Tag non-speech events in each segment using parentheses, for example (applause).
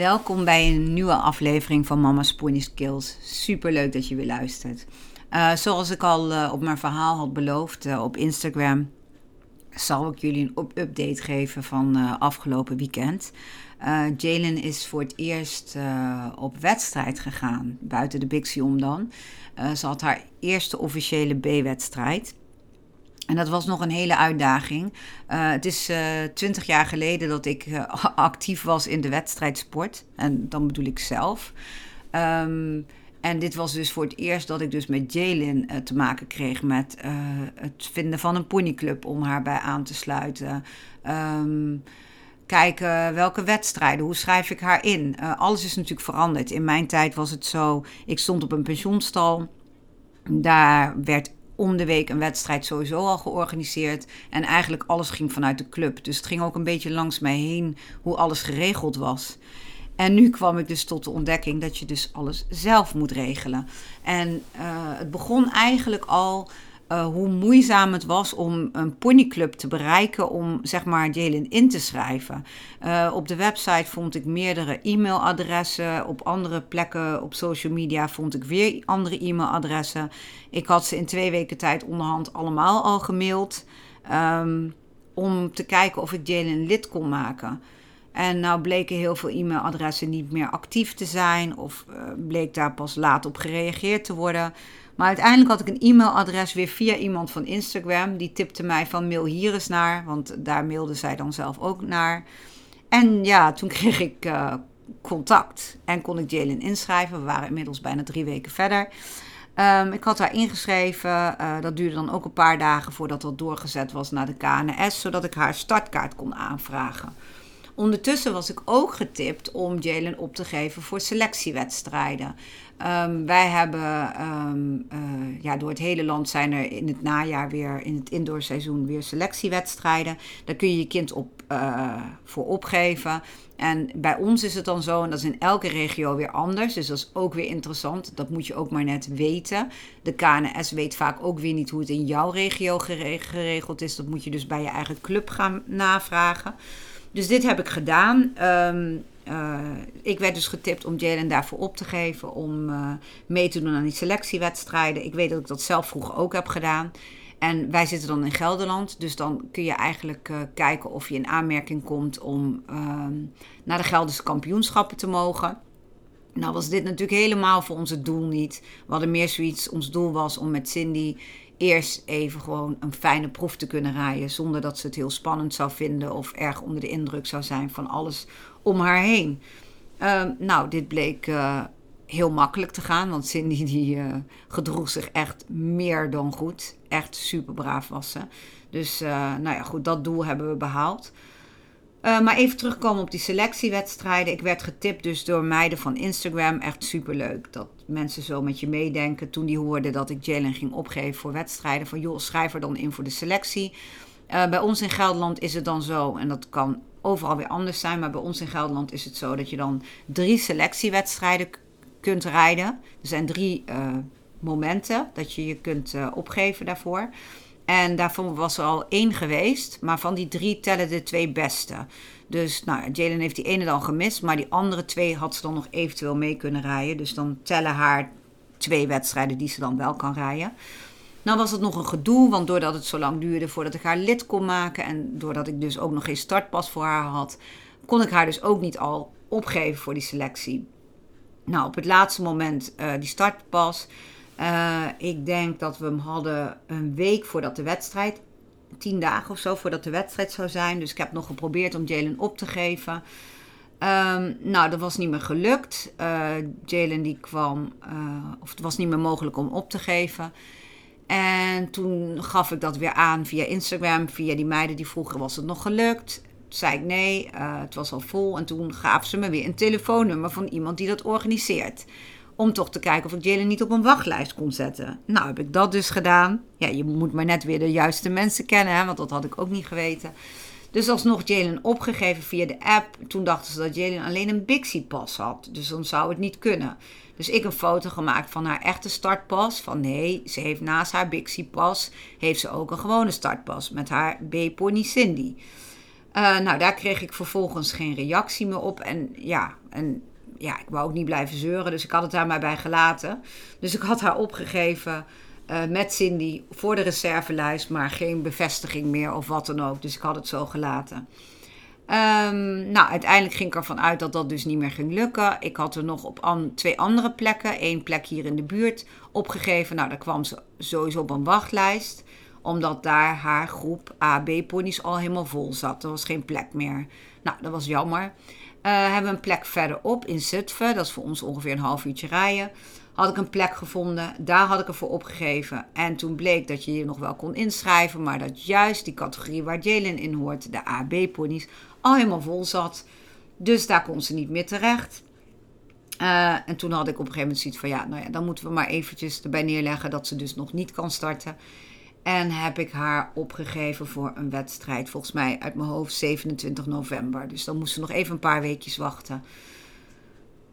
Welkom bij een nieuwe aflevering van Mama's Pony Skills. Super leuk dat je weer luistert. Uh, zoals ik al uh, op mijn verhaal had beloofd uh, op Instagram, zal ik jullie een update geven van afgelopen weekend. Jalen is voor het eerst op wedstrijd gegaan, buiten de Bixie om dan. ze had haar eerste officiële B-wedstrijd. En dat was nog een hele uitdaging. het is twintig jaar geleden dat ik (laughs) actief was in de wedstrijdsport. En dan bedoel ik zelf. Um, en dit was dus voor het eerst dat ik dus met Jalen uh, te maken kreeg met uh, het vinden van een ponyclub om haar bij aan te sluiten. Um, kijken welke wedstrijden, hoe schrijf ik haar in. Uh, alles is natuurlijk veranderd. In mijn tijd was het zo, ik stond op een pensioenstal. Daar werd om de week een wedstrijd sowieso al georganiseerd. En eigenlijk alles ging vanuit de club. Dus het ging ook een beetje langs mij heen hoe alles geregeld was. En nu kwam ik dus tot de ontdekking dat je dus alles zelf moet regelen. En uh, het begon eigenlijk al uh, hoe moeizaam het was om een ponyclub te bereiken om zeg maar Jalen in te schrijven. Uh, op de website vond ik meerdere e-mailadressen. Op andere plekken op social media vond ik weer andere e-mailadressen. Ik had ze in twee weken tijd onderhand allemaal al gemaild. Um, om te kijken of ik Jalen lid kon maken. En nou bleken heel veel e-mailadressen niet meer actief te zijn of uh, bleek daar pas laat op gereageerd te worden. Maar uiteindelijk had ik een e-mailadres weer via iemand van Instagram. Die tipte mij van mail hier eens naar, want daar mailde zij dan zelf ook naar. En ja, toen (laughs) kreeg ik uh, contact en kon ik Jalen inschrijven. We waren inmiddels bijna drie weken verder. Um, ik had haar ingeschreven. Uh, dat duurde dan ook een paar dagen voordat dat doorgezet was naar de KNS, zodat ik haar startkaart kon aanvragen. Ondertussen was ik ook getipt om Jalen op te geven voor selectiewedstrijden. Um, wij hebben, um, uh, ja, door het hele land zijn er in het najaar weer, in het indoorseizoen weer selectiewedstrijden. Daar kun je je kind op, uh, voor opgeven. En bij ons is het dan zo, en dat is in elke regio weer anders. Dus dat is ook weer interessant. Dat moet je ook maar net weten. De KNS weet vaak ook weer niet hoe het in jouw regio geregeld is. Dat moet je dus bij je eigen club gaan navragen. Dus dit heb ik gedaan. Um, uh, ik werd dus getipt om Jalen daarvoor op te geven. Om uh, mee te doen aan die selectiewedstrijden. Ik weet dat ik dat zelf vroeger ook heb gedaan. En wij zitten dan in Gelderland. Dus dan kun je eigenlijk uh, kijken of je in aanmerking komt om ehm, naar de Gelderse kampioenschappen te mogen. Nou was dit natuurlijk helemaal voor ons het doel niet. We hadden meer zoiets, ons doel was om met Cindy eerst even gewoon een fijne proef te kunnen rijden. Zonder dat ze het heel spannend zou vinden of erg onder de indruk zou zijn van alles om haar heen. Uh, nou, dit bleek uh, heel makkelijk te gaan, want Cindy die uh, gedroeg zich echt meer dan goed. Echt super braaf was ze. Dus eh, nou ja, goed, dat doel hebben we behaald. Maar even terugkomen op die selectiewedstrijden. Ik werd getipt dus door meiden van Instagram. Echt superleuk dat mensen zo met je meedenken. Toen die hoorden dat ik Jalen ging opgeven voor wedstrijden. Van joh, schrijf er dan in voor de selectie. Uh, bij ons in Gelderland is het dan zo. En dat kan overal weer anders zijn. Maar bij ons in Gelderland is het zo dat je dan drie selectiewedstrijden kunt rijden. Er zijn drie uh, momenten dat je je kunt opgeven daarvoor. En daarvan was er al één geweest. Maar van die drie tellen de twee beste. Dus nou, Jalen heeft die ene dan gemist. Maar die andere twee had ze dan nog eventueel mee kunnen rijden. Dus dan tellen haar twee wedstrijden die ze dan wel kan rijden. Nou was het nog een gedoe, want doordat het zo lang duurde voordat ik haar lid kon maken en doordat ik dus ook nog geen startpas voor haar had, kon ik haar dus ook niet al opgeven voor die selectie. Nou, op het laatste moment uh, die startpas. Uh, ik denk dat we hem hadden een week voordat de wedstrijd tien dagen of zo voordat de wedstrijd zou zijn. Dus ik heb nog geprobeerd om Jalen op te geven. Ehm, nou, dat was niet meer gelukt. Uh, Jalen die kwam, uh, of het was niet meer mogelijk om op te geven. En toen gaf ik dat weer aan via Instagram, via die meiden die vroegen was het nog gelukt. Toen zei ik nee, het was al vol. En toen gaven ze me weer een telefoonnummer van iemand die dat organiseert. Om toch te kijken of ik Jalen niet op een wachtlijst kon zetten. Nou, heb ik dat dus gedaan. Ja, je moet maar net weer de juiste mensen kennen, hè, want dat had ik ook niet geweten. Dus alsnog Jalen opgegeven via de app. Toen dachten ze dat Jalen alleen een Bixie-pas had. Dus dan zou het niet kunnen. Dus ik een foto gemaakt van haar echte startpas. Van nee, ze heeft naast haar Bixie-pas... heeft ze ook een gewone startpas met haar B-pony Cindy. Uh, nou, daar kreeg ik vervolgens geen reactie meer op. En ja, en ja, ik wou ook niet blijven zeuren. Dus ik had het daar maar bij gelaten. Dus ik had haar opgegeven... Uh, met Cindy voor de reservelijst, maar geen bevestiging meer of wat dan ook. Dus ik had het zo gelaten. Um, nou, uiteindelijk ging ik ervan uit dat dat dus niet meer ging lukken. Ik had er nog op an twee andere plekken, één plek hier in de buurt, opgegeven. Nou, daar kwam ze sowieso op een wachtlijst, omdat daar haar groep AB-ponies al helemaal vol zat. Er was geen plek meer. Nou, dat was jammer. Uh, hebben een plek verderop in Zutphen, dat is voor ons ongeveer een half uurtje rijden had ik een plek gevonden. Daar had ik ervoor opgegeven. En toen bleek dat je je nog wel kon inschrijven, maar dat juist die categorie waar Jalen in hoort, de AB-ponies, al helemaal vol zat. Dus daar kon ze niet meer terecht. Uh, en toen had ik op een gegeven moment zoiets van ja, nou ja, dan moeten we maar eventjes erbij neerleggen dat ze dus nog niet kan starten. En heb ik haar opgegeven voor een wedstrijd, volgens mij uit mijn hoofd 27 november. Dus dan moest ze nog even een paar weekjes wachten.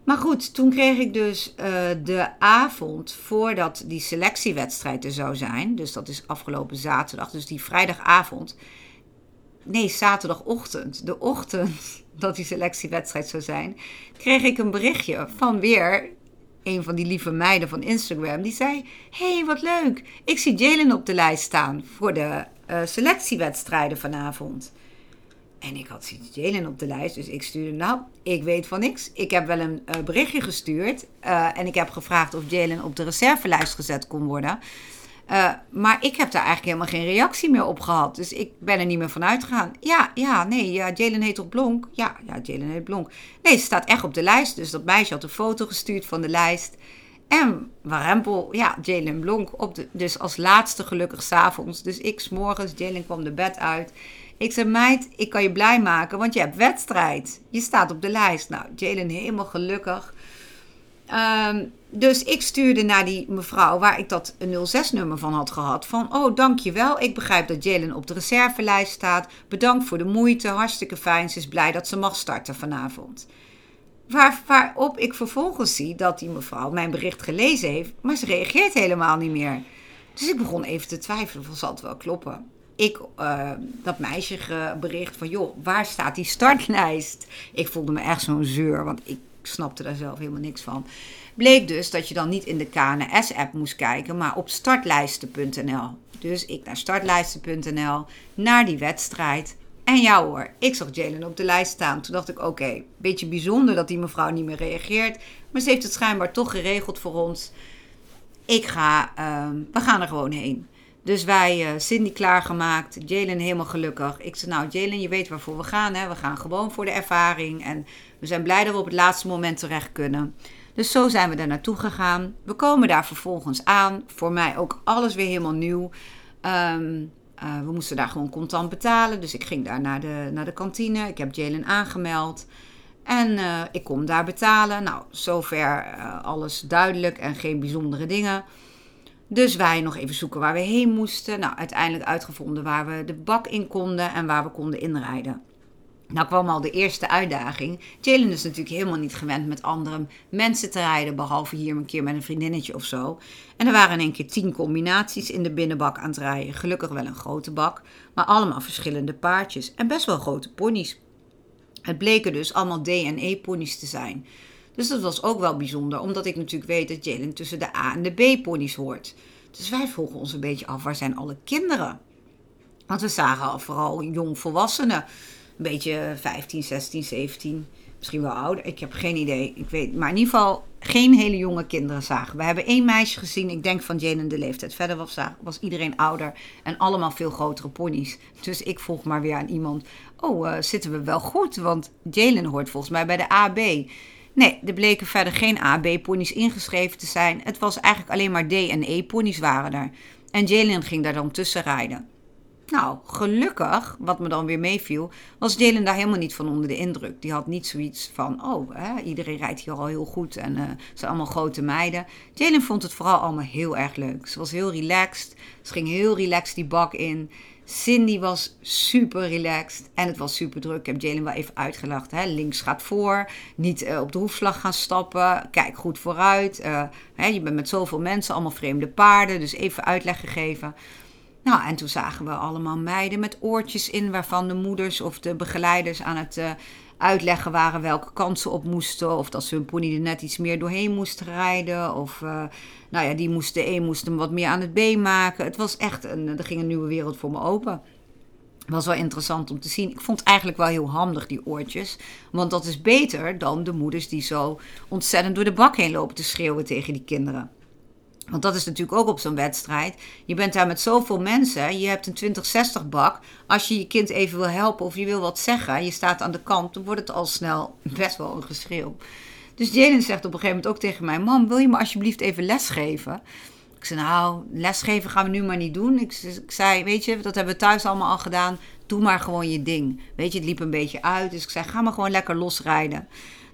Maar goed, toen kreeg ik dus uh, de avond voordat die selectiewedstrijd er zou zijn. Dus dat is afgelopen zaterdag. Dus die vrijdagavond. Nee, zaterdagochtend. De ochtend (laughs) dat die selectiewedstrijd zou zijn. Kreeg ik een berichtje van weer een van die lieve meiden van Instagram. Die zei: hey, wat leuk. Ik zie Jalen op de lijst staan voor de uh, selectiewedstrijden vanavond. En ik had Jalen op de lijst, dus ik stuurde, nou, ik weet van niks. Ik heb wel een uh, berichtje gestuurd uh, en ik heb gevraagd of Jalen op de reservelijst gezet kon worden. Uh, maar ik heb daar eigenlijk helemaal geen reactie meer op gehad. Dus ik ben er niet meer van uitgegaan. Ja, ja, nee, ja, Jalen heet toch Blonk? Ja, ja, Jalen heet Blonk. Nee, ze staat echt op de lijst. Dus dat meisje had een foto gestuurd van de lijst. En Warempel, ja, Jalen Blonk. Op de, dus als laatste gelukkig s'avonds. Dus ik s'morgens, Jalen kwam de bed uit. Ik zei, meid, ik kan je blij maken, want je hebt wedstrijd. Je staat op de lijst. Nou, Jalen helemaal gelukkig. Um, dus ik stuurde naar die mevrouw waar ik dat 06-nummer van had gehad. Van, oh, dankjewel. Ik begrijp dat Jalen op de reservelijst staat. Bedankt voor de moeite. Hartstikke fijn. Ze is blij dat ze mag starten vanavond. Waar, waarop ik vervolgens zie dat die mevrouw mijn bericht gelezen heeft. Maar ze reageert helemaal niet meer. Dus ik begon even te twijfelen of zal het wel kloppen ik uh, dat meisje bericht van, joh, waar staat die startlijst? Ik voelde me echt zo'n zeur, want ik snapte daar zelf helemaal niks van. Bleek dus dat je dan niet in de KNS-app moest kijken, maar op startlijsten.nl. Dus ik naar startlijsten.nl, naar die wedstrijd. En ja hoor, ik zag Jalen op de lijst staan. Toen dacht ik, oké, okay, beetje bijzonder dat die mevrouw niet meer reageert. Maar ze heeft het schijnbaar toch geregeld voor ons. Ik ga, uh, we gaan er gewoon heen. Dus wij, uh, Cindy klaargemaakt, Jalen helemaal gelukkig. Ik zei, nou Jalen, je weet waarvoor we gaan. Hè? We gaan gewoon voor de ervaring. En we zijn blij dat we op het laatste moment terecht kunnen. Dus zo zijn we daar naartoe gegaan. We komen daar vervolgens aan. Voor mij ook alles weer helemaal nieuw. Um, uh, we moesten daar gewoon contant betalen. Dus ik ging daar naar de, naar de kantine. Ik heb Jalen aangemeld. En uh, ik kom daar betalen. Nou, zover alles duidelijk en geen bijzondere dingen. Dus wij nog even zoeken waar we heen moesten. Nou, uiteindelijk uitgevonden waar we de bak in konden en waar we konden inrijden. Nou kwam al de eerste uitdaging. Jalen is natuurlijk helemaal niet gewend met andere mensen te rijden, behalve hier een keer met een vriendinnetje of zo. En er waren in één keer tien combinaties in de binnenbak aan het rijden. Gelukkig wel een grote bak, maar allemaal verschillende paardjes en best wel grote ponies. Het bleken dus allemaal D- en E-ponies te zijn. Dus dat was ook wel bijzonder, omdat ik natuurlijk weet dat Jalen tussen de A en de B-ponies hoort. Dus wij vroegen ons een beetje af, waar zijn alle kinderen? Want we zagen al vooral jong volwassenen, een beetje 15, 16, 17. Misschien wel ouder. Ik heb geen idee. Ik weet. Maar in ieder geval geen hele jonge kinderen zagen. We hebben één meisje gezien. Ik denk van Jane de leeftijd. Verder was, was iedereen ouder. En allemaal veel grotere ponies. Dus ik vroeg maar weer aan iemand. Oh, uh, zitten we wel goed? Want Jalen hoort volgens mij bij de AB. Nee, er bleken verder geen AB-ponies ingeschreven te zijn. Het was eigenlijk alleen maar D- en E-ponies waren er. En Jalen ging daar dan tussen rijden. Nou, gelukkig, wat me dan weer meeviel, was Jalen daar helemaal niet van onder de indruk. Die had niet zoiets van, oh, hè, iedereen rijdt hier al heel goed en uh, zijn allemaal grote meiden. Jalen vond het vooral allemaal heel erg leuk. Ze was heel relaxed, ze ging heel relaxed die bak in. Cindy was super relaxed en het was super druk. Ik heb Jalen wel even uitgelacht. Hè. Links gaat voor, niet uh, op de hoefslag gaan stappen. Kijk goed vooruit. Uh, hè, je bent met zoveel mensen, allemaal vreemde paarden, dus even uitleg gegeven. Nou, en toen zagen we allemaal meiden met oortjes in, waarvan de moeders of de begeleiders aan het uh, uitleggen waren welke kant ze op moesten. Of dat ze hun pony er net iets meer doorheen moesten rijden. Of, uh, nou ja, die moest, de een moest hem wat meer aan het been maken. Het was echt, een, er ging een nieuwe wereld voor me open. Was wel interessant om te zien. Ik vond het eigenlijk wel heel handig, die oortjes. Want dat is beter dan de moeders die zo ontzettend door de bak heen lopen te schreeuwen tegen die kinderen. Want dat is natuurlijk ook op zo'n wedstrijd. Je bent daar met zoveel mensen. Je hebt een 20-60 bak. Als je je kind even wil helpen of je wil wat zeggen. Je staat aan de kant. Dan wordt het al snel best wel een geschreeuw. Dus Jalen zegt op een gegeven moment ook tegen mij: Mam, wil je me alsjeblieft even lesgeven? Ik zei: Nou, lesgeven gaan we nu maar niet doen. Ik, ik zei: Weet je, dat hebben we thuis allemaal al gedaan. Doe maar gewoon je ding. Weet je, het liep een beetje uit. Dus ik zei: Ga maar gewoon lekker losrijden.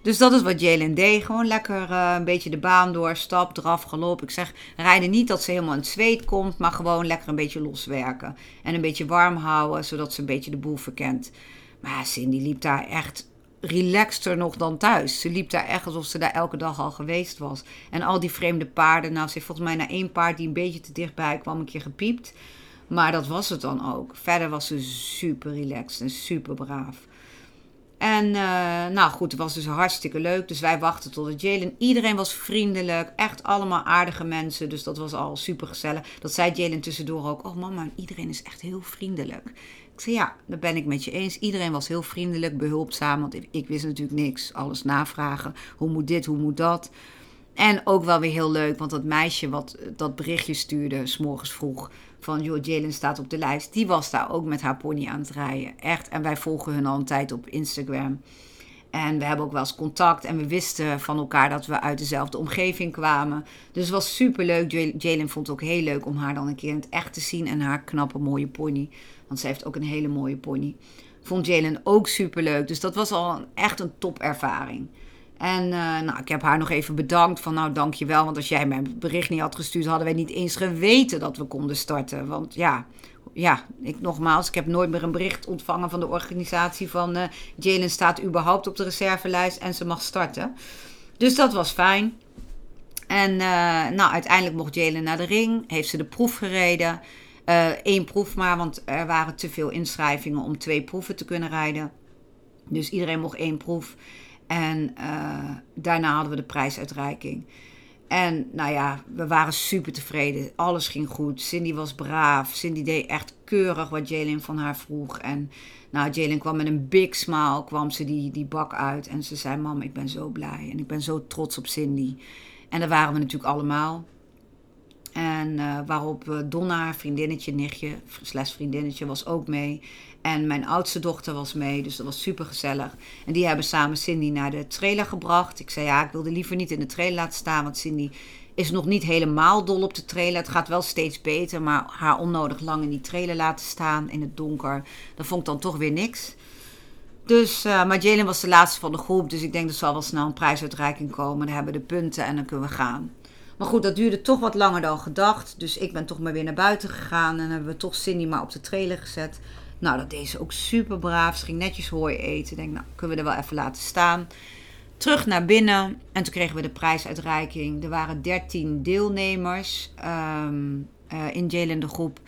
Dus dat is wat Jalen deed. Gewoon lekker uh, een beetje de baan door, stap, draf, galop. Ik zeg, rijden niet dat ze helemaal in het zweet komt, maar gewoon lekker een beetje loswerken. En een beetje warm houden, zodat ze een beetje de boel verkent. Maar Cindy liep daar echt relaxter nog dan thuis. Ze liep daar echt alsof ze daar elke dag al geweest was. En al die vreemde paarden. Nou, ze heeft volgens mij naar één paard die een beetje te dichtbij kwam een keer gepiept. Maar dat was het dan ook. Verder was ze super relaxed en super braaf. En uh, nou goed, het was dus hartstikke leuk. Dus wij wachten tot Jalen. Iedereen was vriendelijk. Echt allemaal aardige mensen. Dus dat was al super gezellig. Dat zei Jalen tussendoor ook. Oh mama, iedereen is echt heel vriendelijk. Ik zei ja, daar ben ik met je eens. Iedereen was heel vriendelijk, behulpzaam. Want ik, ik wist natuurlijk niks. Alles navragen. Hoe moet dit, hoe moet dat? En ook wel weer heel leuk, want dat meisje wat dat berichtje stuurde, s'morgens vroeg, van joh, Jalen staat op de lijst, die was daar ook met haar pony aan het rijden. Echt, en wij volgen hun al een tijd op Instagram. En we hebben ook wel eens contact en we wisten van elkaar dat we uit dezelfde omgeving kwamen. Dus het was super leuk. Jalen vond het ook heel leuk om haar dan een keer in het echt te zien en haar knappe mooie pony. Want ze heeft ook een hele mooie pony. Vond Jalen ook super leuk. Dus dat was al echt een topervaring. En uh, nou, ik heb haar nog even bedankt van nou dankjewel. Want als jij mijn bericht niet had gestuurd, hadden wij niet eens geweten dat we konden starten. Want ja, ja ik nogmaals, ik heb nooit meer een bericht ontvangen van de organisatie van uh, Jalen staat überhaupt op de reservelijst en ze mag starten. Dus dat was fijn. En uh, nou, uiteindelijk mocht Jalen naar de ring, heeft ze de proef gereden. Eén proef maar, want er waren te veel inschrijvingen om twee proeven te kunnen rijden. Dus iedereen mocht één proef. En uh, daarna hadden we de prijsuitreiking. En nou ja, we waren super tevreden. Alles ging goed. Cindy was braaf. Cindy deed echt keurig wat Jalen van haar vroeg. En nou, Jalen kwam met een big smile, kwam ze die, die bak uit. En ze zei, mam, ik ben zo blij. En ik ben zo trots op Cindy. En dat waren we natuurlijk allemaal. En uh, waarop Donna, vriendinnetje, nichtje, slash vriendinnetje, was ook mee. En mijn oudste dochter was mee, dus dat was super gezellig. En die hebben samen Cindy naar de trailer gebracht. Ik zei ja, ik wilde liever niet in de trailer laten staan, want Cindy is nog niet helemaal dol op de trailer. Het gaat wel steeds beter, maar haar onnodig lang in die trailer laten staan in het donker, dat vond ik dan toch weer niks. Dus, uh, maar Jalen was de laatste van de groep, dus ik denk er zal wel snel een prijsuitreiking komen. Dan hebben we de punten en dan kunnen we gaan. Maar goed, dat duurde toch wat langer dan gedacht. Dus ik ben toch maar weer naar buiten gegaan en hebben we toch Cindy maar op de trailer gezet. Nou, dat deed ze ook super braaf. Ze ging netjes hooi eten. Denk, nou, kunnen we er wel even laten staan. Terug naar binnen. En toen kregen we de prijsuitreiking. Er waren 13 deelnemers um, uh, in Jalen de groep.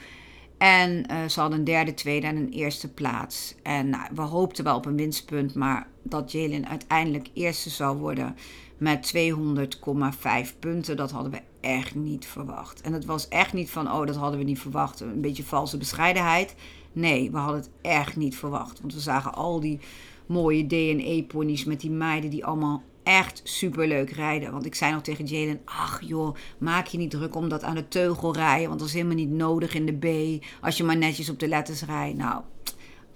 En uh, ze hadden een derde, tweede en een eerste plaats. En nou, we hoopten wel op een winstpunt. Maar dat Jalen uiteindelijk eerste zou worden met 200,5 punten. Dat hadden we echt niet verwacht. En het was echt niet van, oh, dat hadden we niet verwacht. Een beetje valse bescheidenheid. Nee, we hadden het echt niet verwacht. Want we zagen al die mooie D&E-ponies met die meiden die allemaal echt super leuk rijden. Want ik zei nog tegen Jalen: Ach joh, maak je niet druk om dat aan de teugel rijden. Want dat is helemaal niet nodig in de B. Als je maar netjes op de letters rijdt. Nou,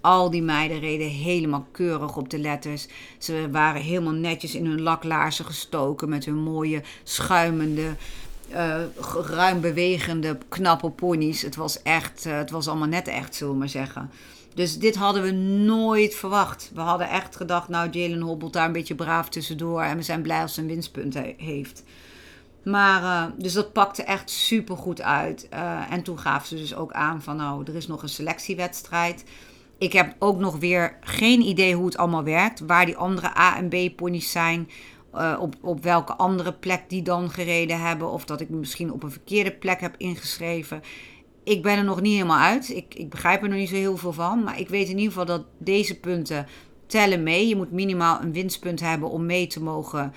al die meiden reden helemaal keurig op de letters. Ze waren helemaal netjes in hun laklaarzen gestoken met hun mooie schuimende. Uh, ruim bewegende, knappe ponies. Het was echt, uh, het was allemaal net echt, zullen we maar zeggen. Dus dit hadden we nooit verwacht. We hadden echt gedacht, nou, Jalen hobbelt daar een beetje braaf tussendoor. En we zijn blij als ze een winstpunt heeft. Maar, uh, dus dat pakte echt super goed uit. En toen gaven ze dus ook aan van, nou, er is nog een selectiewedstrijd. Ik heb ook nog weer geen idee hoe het allemaal werkt. Waar die andere A- en B-ponies zijn. Uh, op, op welke andere plek die dan gereden hebben. Of dat ik misschien op een verkeerde plek heb ingeschreven ik ben er nog niet helemaal uit. Ik, ik begrijp er nog niet zo heel veel van. Maar ik weet in ieder geval dat deze punten tellen mee. Je moet minimaal een winstpunt hebben om mee te mogen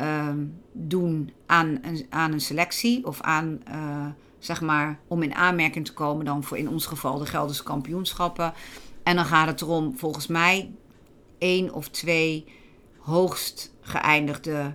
uh, doen aan een, aan een selectie. Of aan, uh, zeg maar, om in aanmerking te komen dan voor in ons geval de Gelderse kampioenschappen. En dan gaat het erom, volgens mij, één of twee hoogst geëindigde,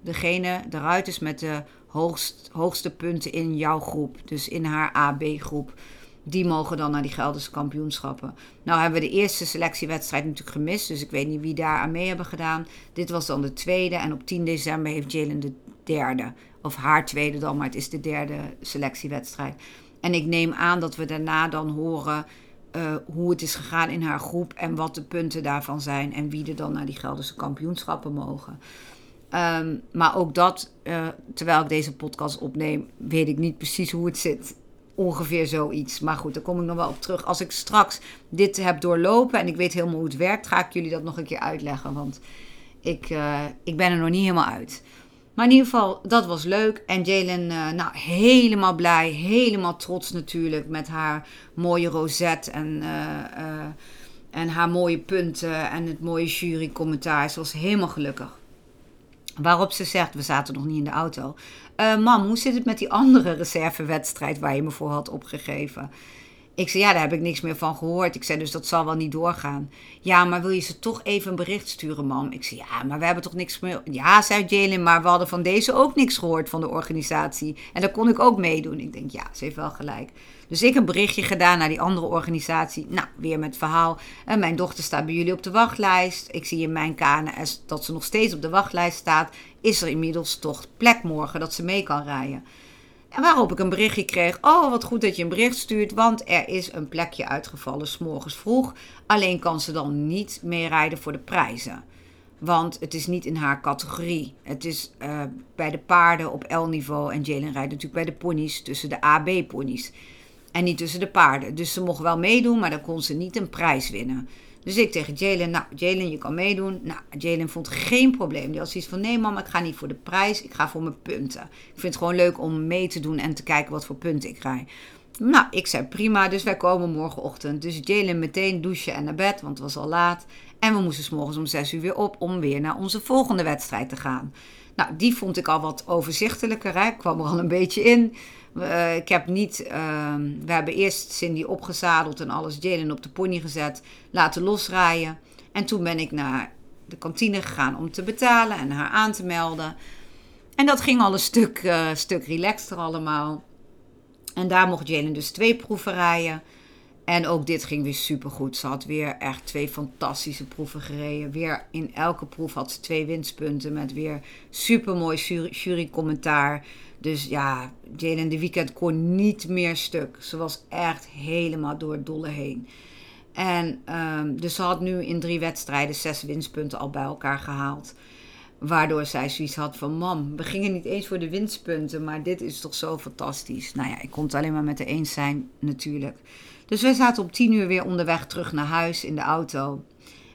degene, de ruiters met de hoogst, hoogste punten in jouw groep. Dus in haar AB-groep. Die mogen dan naar die Gelderse kampioenschappen. Nou hebben we de eerste selectiewedstrijd natuurlijk gemist. Dus ik weet niet wie daar aan mee hebben gedaan. Dit was dan de tweede. En op 10 december heeft Jalen de derde. Of haar tweede dan, maar het is de derde selectiewedstrijd. En ik neem aan dat we daarna dan horen uh, hoe het is gegaan in haar groep. En wat de punten daarvan zijn. En wie er dan naar die Gelderse kampioenschappen mogen. Um, maar ook dat, uh, terwijl ik deze podcast opneem, weet ik niet precies hoe het zit. Ongeveer zoiets. Maar goed, daar kom ik nog wel op terug. Als ik straks dit heb doorlopen en ik weet helemaal hoe het werkt, ga ik jullie dat nog een keer uitleggen. Want ik, uh, ik ben er nog niet helemaal uit. Maar in ieder geval, dat was leuk. En Jalen, uh, nou, helemaal blij. Helemaal trots natuurlijk met haar mooie rosette en, en haar mooie punten en het mooie jurycommentaar. Ze was helemaal gelukkig. Waarop ze zegt, we zaten nog niet in de auto. Mam, hoe zit het met die andere reservewedstrijd waar je me voor had opgegeven? Ik zei, ja, daar heb ik niks meer van gehoord. Ik zei, dus dat zal wel niet doorgaan. Ja, maar wil je ze toch even een bericht sturen, mam? Ik zei, ja, maar we hebben toch niks meer... Ja, zei Jalen, maar we hadden van deze ook niks gehoord van de organisatie. En daar kon ik ook meedoen. Ik denk, ja, ze heeft wel gelijk. Dus ik een berichtje gedaan naar die andere organisatie. Nou, weer met verhaal. En mijn dochter staat bij jullie op de wachtlijst. Ik zie in mijn KNS dat ze nog steeds op de wachtlijst staat. Is er inmiddels toch plek morgen dat ze mee kan rijden? En waarop ik een berichtje kreeg. Oh, wat goed dat je een bericht stuurt. Want er is een plekje uitgevallen s'morgens vroeg. Alleen kan ze dan niet meerijden voor de prijzen. Want het is niet in haar categorie. Het is uh, bij de paarden op L-niveau. En Jalen rijdt natuurlijk bij de ponies tussen de AB-ponies. En niet tussen de paarden. Dus ze mocht wel meedoen, maar dan kon ze niet een prijs winnen. Dus ik tegen Jalen, nou Jalen, je kan meedoen. Nou, Jalen vond geen probleem. Die had zoiets van, nee mama, ik ga niet voor de prijs, ik ga voor mijn punten. Ik vind het gewoon leuk om mee te doen en te kijken wat voor punten ik rij. Nou, ik zei prima, dus wij komen morgenochtend. Dus Jalen meteen douchen en naar bed, want het was al laat. En we moesten s morgens om 6 uur weer op om weer naar onze volgende wedstrijd te gaan. Nou, die vond ik al wat overzichtelijker. Ik kwam er al een beetje in. Uh, ik heb niet, uh, we hebben eerst Cindy opgezadeld en alles Jalen op de pony gezet, laten losrijden. En toen ben ik naar de kantine gegaan om te betalen en haar aan te melden. En dat ging al een stuk, uh, stuk relaxter allemaal. En daar mocht Jalen dus twee proeven rijden. En ook dit ging weer super goed. Ze had weer echt twee fantastische proeven gereden. Weer in elke proef had ze twee winstpunten met weer super mooi jury, jury commentaar. Dus ja, Jalen de weekend kon niet meer stuk. Ze was echt helemaal door het dolle heen. En um, dus ze had nu in drie wedstrijden zes winstpunten al bij elkaar gehaald. Waardoor zij zoiets had van: Mam, we gingen niet eens voor de winstpunten, maar dit is toch zo fantastisch. Nou ja, ik kon het alleen maar met de eens zijn, natuurlijk. Dus we zaten op tien uur weer onderweg terug naar huis in de auto.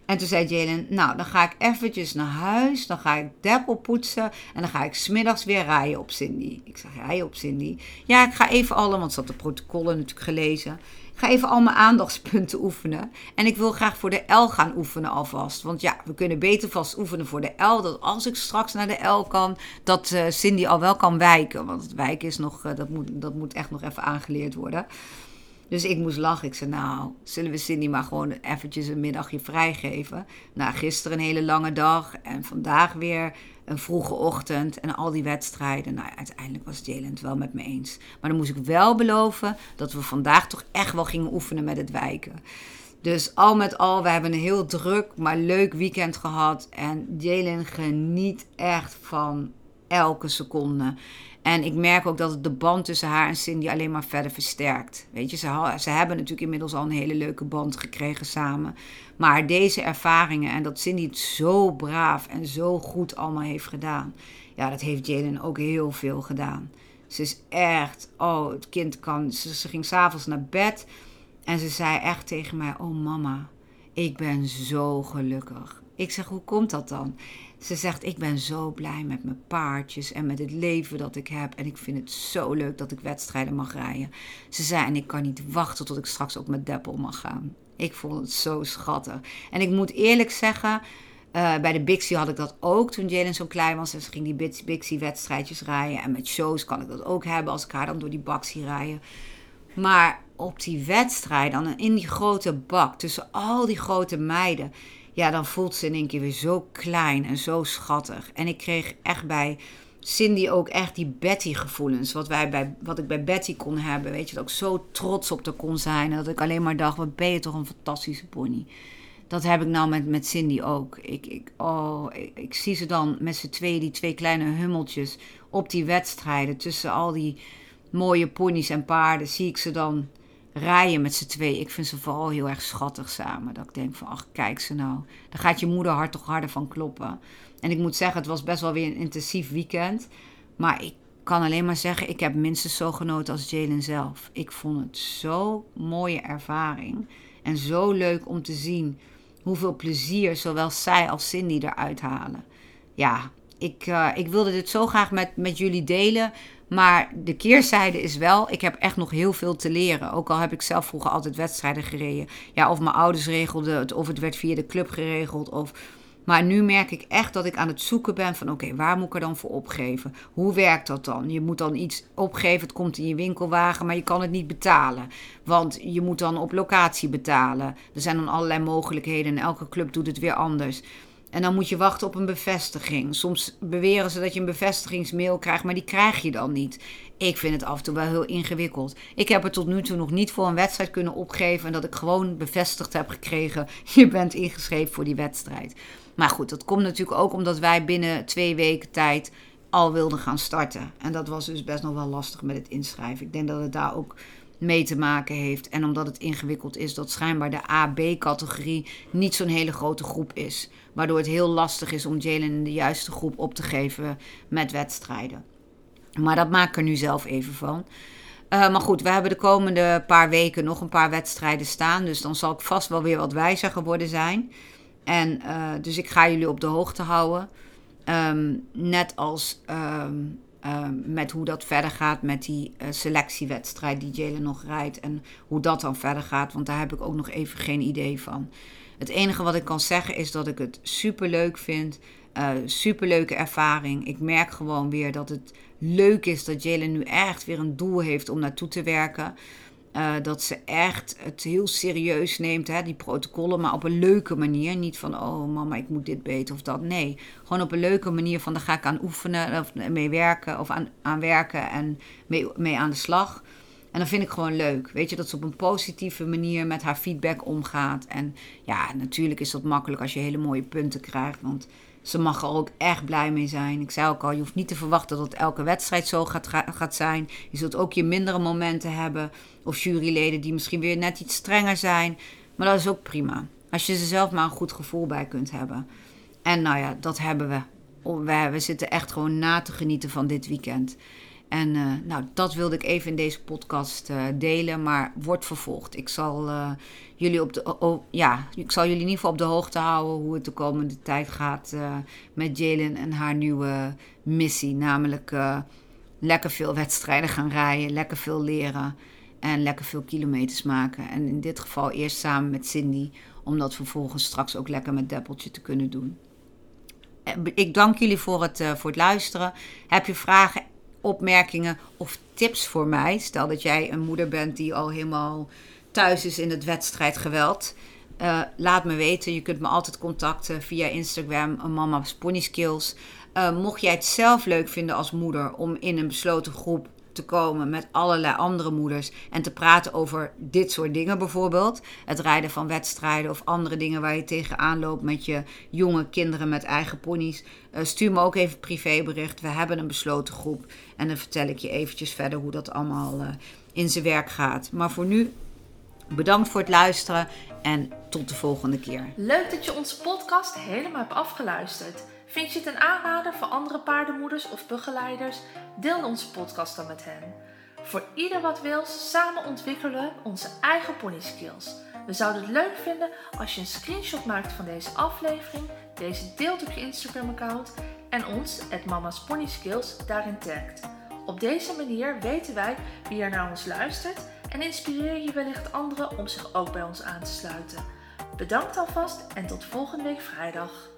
En toen zei Jalen, nou, dan ga ik eventjes naar huis. Dan ga ik deppel poetsen. En dan ga ik smiddags weer rijden op Cindy. Ik zeg, rijden op Cindy? Ja, ik ga even alle, want ze had de protocollen natuurlijk gelezen. Ik ga even al mijn aandachtspunten (laughs) oefenen. En ik wil graag voor de L gaan oefenen alvast. Want ja, we kunnen beter vast oefenen voor de L. Dat als ik straks naar de L kan, dat uh, Cindy al wel kan wijken. Want het wijken is nog, uh, dat, moet, dat moet echt nog even aangeleerd worden. Dus ik moest lachen. Ik zei, nou, zullen we Cindy maar gewoon eventjes een middagje vrijgeven? Nou, gisteren een hele lange dag en vandaag weer een vroege ochtend en al die wedstrijden. Nou, uiteindelijk was Jalen het wel met me eens. Maar dan moest ik wel beloven dat we vandaag toch echt wel gingen oefenen met het wijken. Dus al met al, we hebben een heel druk, maar leuk weekend gehad. En Jalen geniet echt van elke seconde. En ik merk ook dat het de band tussen haar en Cindy alleen maar verder versterkt. Weet je, ze, ze hebben natuurlijk inmiddels al een hele leuke band gekregen samen. Maar deze ervaringen en dat Cindy het zo braaf en zo goed allemaal heeft gedaan. Ja, dat heeft Jalen ook heel veel gedaan. Ze is echt, oh, het kind kan. Ze, ze ging s'avonds naar bed en ze zei echt tegen mij: Oh, mama, ik ben zo gelukkig. Ik zeg: Hoe komt dat dan? Ze zegt: Ik ben zo blij met mijn paardjes en met het leven dat ik heb. En ik vind het zo leuk dat ik wedstrijden mag rijden. Ze zei: En ik kan niet wachten tot ik straks ook met Deppel mag gaan. Ik vond het zo schattig. En ik moet eerlijk zeggen. Uh, bij de Bixie had ik dat ook toen Jalen zo klein was. Dus ging die Bixie-wedstrijdjes rijden. En met shows kan ik dat ook hebben als ik haar dan door die bak zie rijden. Maar op die wedstrijd, dan in die grote bak, tussen al die grote meiden ja, dan voelt ze in één keer weer zo klein en zo schattig. En ik kreeg echt bij Cindy ook echt die Betty-gevoelens. Wat, wij bij, wat ik bij Betty kon hebben. Weet je, dat ik zo trots op haar kon zijn. Dat ik alleen maar dacht: wat ben je toch een fantastische pony. Dat heb ik nou met, met Cindy ook. Ik, ik, oh, ik, ik zie ze dan met z'n twee, die twee kleine hummeltjes, op die wedstrijden. Tussen al die mooie ponies en paarden, zie ik ze dan rijden met z'n twee. Ik vind ze vooral heel erg schattig samen. Dat ik denk van, ach, kijk ze nou. Dan gaat je moeder hart toch harder van kloppen. En ik moet zeggen, het was best wel weer een intensief weekend. Maar ik kan alleen maar zeggen, ik heb minstens zo genoten als Jalen zelf. Ik vond het zo'n mooie ervaring. En zo leuk om te zien hoeveel plezier zowel zij als Cindy eruit halen. Ja, ik, uh, ik wilde dit zo graag met, met jullie delen. Maar de keerzijde is wel, ik heb echt nog heel veel te leren. Ook al heb ik zelf vroeger altijd wedstrijden gereden. Ja, of mijn ouders regelden het, of het werd via de club geregeld. Of... Maar nu merk ik echt dat ik aan het zoeken ben van oké, waar moet ik er dan voor opgeven? Hoe werkt dat dan? Je moet dan iets opgeven, het komt in je winkelwagen, maar je kan het niet betalen. Want je moet dan op locatie betalen. Er zijn dan allerlei mogelijkheden en elke club doet het weer anders. En dan moet je wachten op een bevestiging. Soms beweren ze dat je een bevestigingsmail krijgt, maar die krijg je dan niet. Ik vind het af en toe wel heel ingewikkeld. Ik heb er tot nu toe nog niet voor een wedstrijd kunnen opgeven. En dat ik gewoon bevestigd heb gekregen: (laughs) je bent ingeschreven voor die wedstrijd. Maar goed, dat komt natuurlijk ook omdat wij binnen twee weken tijd al wilden gaan starten. En dat was dus best nog wel lastig met het inschrijven. Ik denk dat het daar ook mee te maken heeft. En omdat het ingewikkeld is dat schijnbaar de A-B-categorie niet zo'n hele grote groep is. Waardoor het heel lastig is om Jalen in de juiste groep op te geven met wedstrijden. Maar dat maak ik er nu zelf even van. Uh, maar goed, we hebben de komende paar weken nog een paar wedstrijden staan. Dus dan zal ik vast wel weer wat wijzer geworden zijn. En uh, dus ik ga jullie op de hoogte houden. Um, net als um, um, met hoe dat verder gaat met die uh, selectiewedstrijd die Jalen nog rijdt. En hoe dat dan verder gaat. Want daar heb ik ook nog even geen idee van. Het enige wat ik kan zeggen is dat ik het super leuk vind. Uh, super leuke ervaring. Ik merk gewoon weer dat het leuk is dat Jalen nu echt weer een doel heeft om naartoe te werken. Uh, dat ze echt het heel serieus neemt, hè, die protocollen, maar op een leuke manier. Niet van, oh mama, ik moet dit beter of dat. Nee, gewoon op een leuke manier van, daar ga ik aan oefenen of mee werken of aan, aan werken en mee, mee aan de slag. En dat vind ik gewoon leuk. Weet je, dat ze op een positieve manier met haar feedback omgaat. En ja, natuurlijk is dat makkelijk als je hele mooie punten krijgt. Want ze mag er ook echt blij mee zijn. Ik zei ook al, je hoeft niet te verwachten dat elke wedstrijd zo gaat, gaat zijn. Je zult ook je mindere momenten hebben. Of juryleden die misschien weer net iets strenger zijn. Maar dat is ook prima. Als je ze zelf maar een goed gevoel bij kunt hebben. En nou ja, dat hebben we. We, we zitten echt gewoon na te genieten van dit weekend. En uh, nou, dat wilde ik even in deze podcast uh, delen, maar wordt vervolgd. Ik zal, uh, jullie op de, ja, ik zal jullie in ieder geval op de hoogte houden hoe het de komende tijd gaat met Jalen en haar nieuwe missie. Namelijk lekker veel wedstrijden gaan rijden, lekker veel leren en lekker veel kilometers maken. En in dit geval eerst samen met Cindy, om dat vervolgens straks ook lekker met Deppeltje te kunnen doen. Ik dank jullie voor het, voor het luisteren. Heb je vragen? Opmerkingen of tips voor mij. Stel dat jij een moeder bent die al helemaal thuis is in het wedstrijdgeweld. Uh, laat me weten. Je kunt me altijd contacten via Instagram, Mama's Pony. Uh, mocht jij het zelf leuk vinden als moeder om in een besloten groep te komen met allerlei andere moeders en te praten over dit soort dingen bijvoorbeeld. Het rijden van wedstrijden of andere dingen waar je tegenaan loopt met je jonge kinderen met eigen ponies. Uh, stuur me ook even privébericht. We hebben een besloten groep en dan vertel ik je eventjes verder hoe dat allemaal uh, in zijn werk gaat. Maar voor nu bedankt voor het luisteren en tot de volgende keer. Leuk dat je onze podcast helemaal hebt afgeluisterd. Vind je het een aanrader voor andere paardenmoeders of begeleiders? Deel onze podcast dan met hen. Voor ieder wat wil, samen ontwikkelen we onze eigen pony skills. We zouden het leuk vinden als je een screenshot maakt van deze aflevering, deze deelt op je Instagram account en ons, het Mama's Pony Skills, daarin tagt. Op deze manier weten wij wie er naar ons luistert en inspireer je wellicht anderen om zich ook bij ons aan te sluiten. Bedankt alvast en tot volgende week vrijdag.